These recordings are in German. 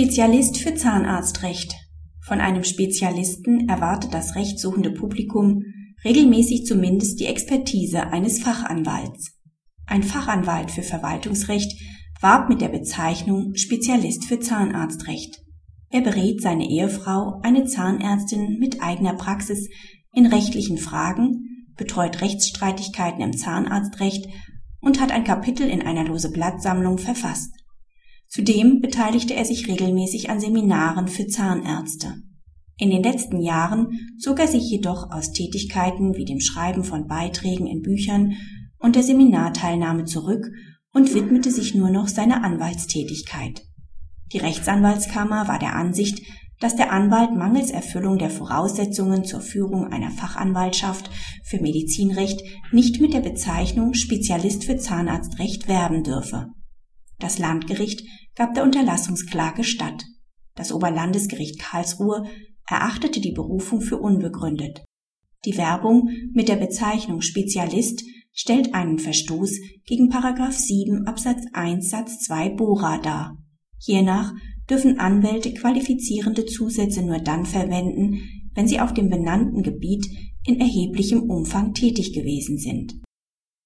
Spezialist für Zahnarztrecht. Von einem Spezialisten erwartet das rechtssuchende Publikum regelmäßig zumindest die Expertise eines Fachanwalts. Ein Fachanwalt für Verwaltungsrecht warb mit der Bezeichnung Spezialist für Zahnarztrecht. Er berät seine Ehefrau, eine Zahnärztin mit eigener Praxis, in rechtlichen Fragen, betreut Rechtsstreitigkeiten im Zahnarztrecht und hat ein Kapitel in einer lose Blattsammlung verfasst. Zudem beteiligte er sich regelmäßig an Seminaren für Zahnärzte. In den letzten Jahren zog er sich jedoch aus Tätigkeiten wie dem Schreiben von Beiträgen in Büchern und der Seminarteilnahme zurück und widmete sich nur noch seiner Anwaltstätigkeit. Die Rechtsanwaltskammer war der Ansicht, dass der Anwalt mangels Erfüllung der Voraussetzungen zur Führung einer Fachanwaltschaft für Medizinrecht nicht mit der Bezeichnung Spezialist für Zahnarztrecht werben dürfe. Das Landgericht gab der Unterlassungsklage statt. Das Oberlandesgericht Karlsruhe erachtete die Berufung für unbegründet. Die Werbung mit der Bezeichnung Spezialist stellt einen Verstoß gegen Paragraph 7 Absatz 1 Satz 2 Bora dar. Hiernach dürfen Anwälte qualifizierende Zusätze nur dann verwenden, wenn sie auf dem benannten Gebiet in erheblichem Umfang tätig gewesen sind.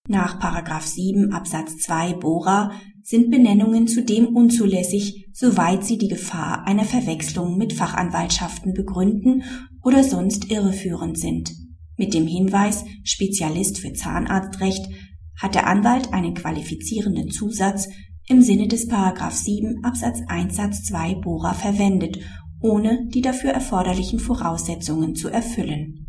Nach Paragraph 7 Absatz 2 Bora sind Benennungen zudem unzulässig, soweit sie die Gefahr einer Verwechslung mit Fachanwaltschaften begründen oder sonst irreführend sind. Mit dem Hinweis Spezialist für Zahnarztrecht hat der Anwalt einen qualifizierenden Zusatz im Sinne des Paragraph 7 Absatz 1 Satz 2 Bora verwendet, ohne die dafür erforderlichen Voraussetzungen zu erfüllen.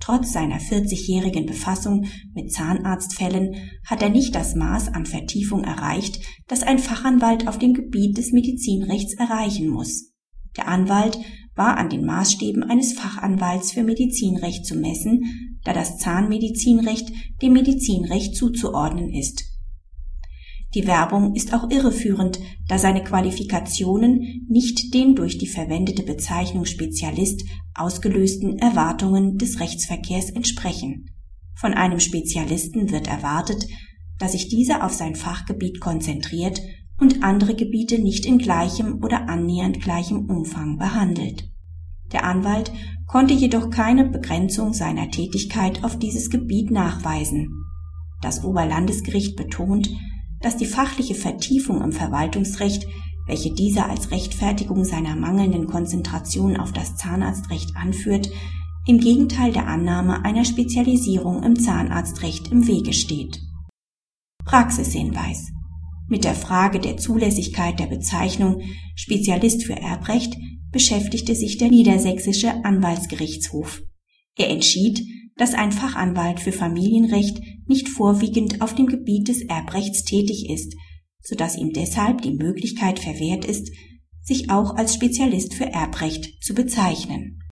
Trotz seiner 40-jährigen Befassung mit Zahnarztfällen hat er nicht das Maß an Vertiefung erreicht, das ein Fachanwalt auf dem Gebiet des Medizinrechts erreichen muss. Der Anwalt war an den Maßstäben eines Fachanwalts für Medizinrecht zu messen, da das Zahnmedizinrecht dem Medizinrecht zuzuordnen ist die Werbung ist auch irreführend, da seine Qualifikationen nicht den durch die verwendete Bezeichnung Spezialist ausgelösten Erwartungen des Rechtsverkehrs entsprechen. Von einem Spezialisten wird erwartet, dass sich dieser auf sein Fachgebiet konzentriert und andere Gebiete nicht in gleichem oder annähernd gleichem Umfang behandelt. Der Anwalt konnte jedoch keine Begrenzung seiner Tätigkeit auf dieses Gebiet nachweisen. Das Oberlandesgericht betont, dass die fachliche Vertiefung im Verwaltungsrecht, welche dieser als Rechtfertigung seiner mangelnden Konzentration auf das Zahnarztrecht anführt, im Gegenteil der Annahme einer Spezialisierung im Zahnarztrecht im Wege steht. Praxishinweis Mit der Frage der Zulässigkeit der Bezeichnung Spezialist für Erbrecht beschäftigte sich der Niedersächsische Anwaltsgerichtshof. Er entschied, dass ein Fachanwalt für Familienrecht nicht vorwiegend auf dem Gebiet des Erbrechts tätig ist, so dass ihm deshalb die Möglichkeit verwehrt ist, sich auch als Spezialist für Erbrecht zu bezeichnen